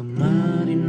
Kemarin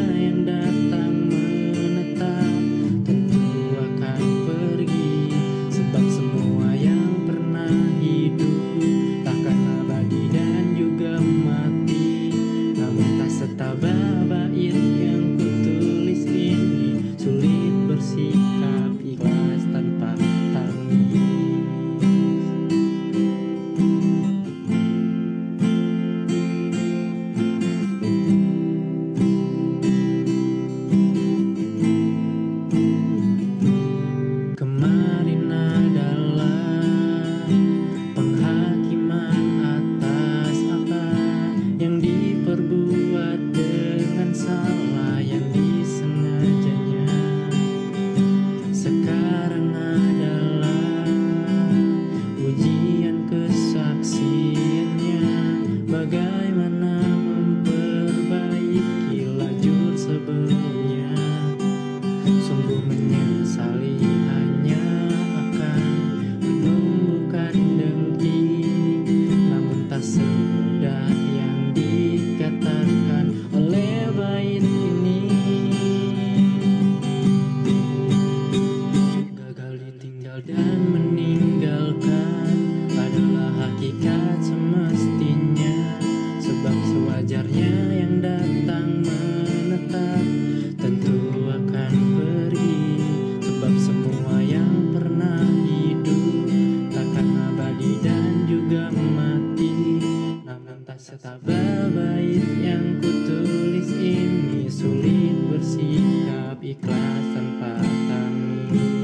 Sebaik yang kutulis ini Sulit bersikap ikhlas tanpa tangis